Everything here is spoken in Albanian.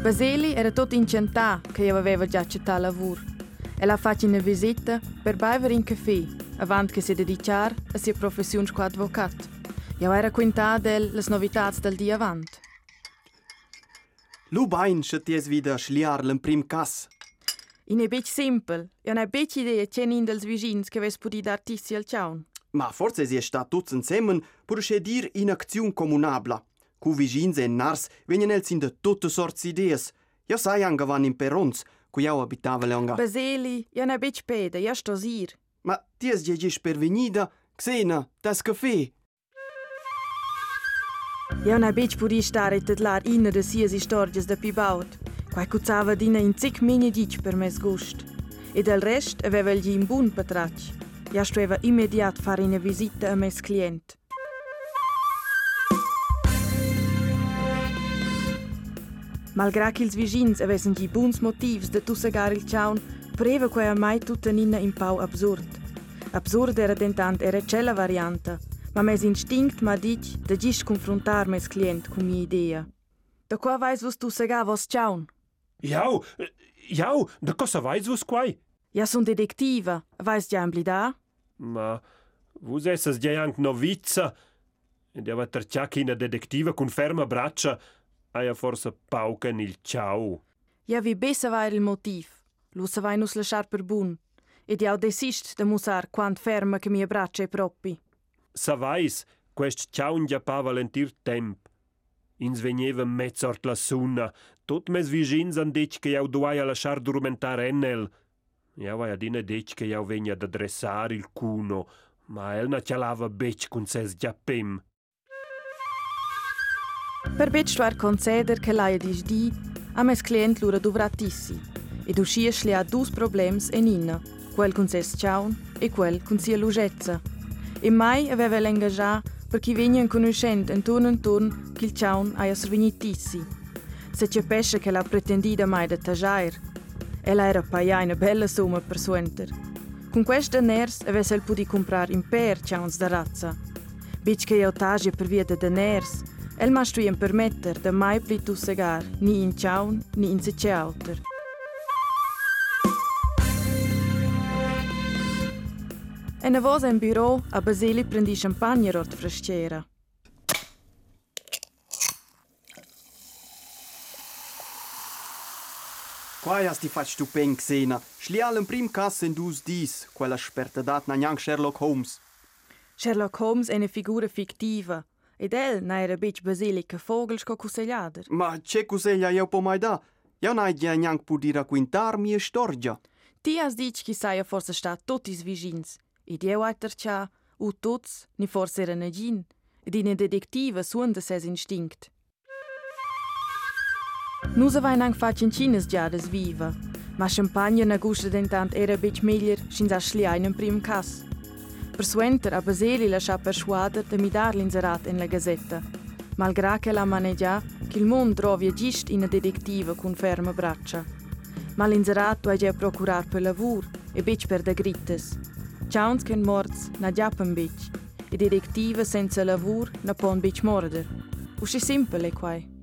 Baseli era tot incentà che io aveva già accettato lavoro. Ella ha una visita per bere in caffè, avant che si dedicare a sua professione qua avvocato. Io era quintata le novità del dia avant. Lu bain se ti es vida schliar l'en prim cas. In e bec simpel, e un e bec idee cen in dels vicins che ves pudi d'artisti al ciaun. Ma forse si è sta tuts insemmen pur scedir in acțiun comunabla. Ku vizhin e në nërës, vëjnë në lëcindë të të sërët si Jo sa janë gëvan në peronës, ku jau abitavele lënga. Bezeli, janë e bëjtë pede, jash të zirë. Ma të zë gjëgjish për vëjnida, kësëna, të së këfë. Janë e bëjtë për i shtarit të të lërë i në dësijës i shtorgjës dhe pibaut, ku e ku të avë dina i në cikë minë dhjë për mes gusht. E del reshtë e vevel gjë i mbunë pëtraqë, jash të Malgrado que os vizinhos avessem que bons motivos de tussagar il tchaun, preva que a mai tutta nina in pau absurd. Absurd era tentant era cella varianta, ma mes instinct ma dit de gis confrontar mes client com mia idea. Da qua vais vos tussagar vos tchaun? Jau, jau, da cosa vais vos quai? Ja sun detectiva, vais già amblidar? Ma... Vus essas già anche novizza? Deva terciar china detectiva con ferma braccia aja forsa pauka nil ciao. Ja vi besava il motiv. Lu savai nu slashar per bun. Ed jau desist da de musar quant ferma che mi abbraccia i proppi. Savais, quest ciao ngia pa valentir temp. Insvegneva mezzort la sunna. Tut mes vigins an dic che jau duai a lasciar durmentar ennel. Jau aia dine dic che jau venia ad adressar il cuno, ma elna cialava bec con ses giappem. Per Bitstuar concedere che l'aia di sdi, a mes client l'ura dovratissi, ed usciesli a due problemi e ninna, quel con ses ciaun e quel con sia lugezza. E mai aveva l'engagià per chi venne in conoscendo intorno intorno che il ciaun aia sorvenitissi. Se c'è pesce che l'ha pretendida mai da tagiair, ella era paia una bella somma per suenter. Con questa ners avesse il potuto comprare in imper ciauns da razza. Bic che io tagi per via de deners, El mas wie ein Permeter, der mai pli tu segar, ni in tjaun, ni in sece auter. E na im Büro, aber a Baseli prendi champagne rort frasciera. Quai hast du fast stupend gesehen. Schli Schlial in prim cas in dus dis, quella spertadat na Sherlock Holmes. Sherlock Holmes è una figura fictiva, E të edhe në e rëbiqë bëzili kë shko kuse Ma që kuselja jo po majda, jo na i gjë njënkë për dira kujntarë mi e shtorgja. Ti as diqë kisa jo forse shta tuti zvizhins, i dje u ajtër qa, u tuts, një forse rë në gjinë, i një detektive su në dëses instinkt. Nu se vajnë angë faqin qinës gjadës viva, ma shëmpanjë në gushtë dhe në tantë e rëbiqë mellirë shinë za shliaj në primë kasë. Persuenter a Baseli lascia persuader de midar l'inserat in la gazzetta, malgrado che la maneggia che il mondo trovi gist in detective con ferme braccia. Ma l'inserat è già procurar per lavoro e bec per da grittes. Ciauns ken morts na giappen bec, e detective senza lavoro na pon bec morder. Usci semplice qua.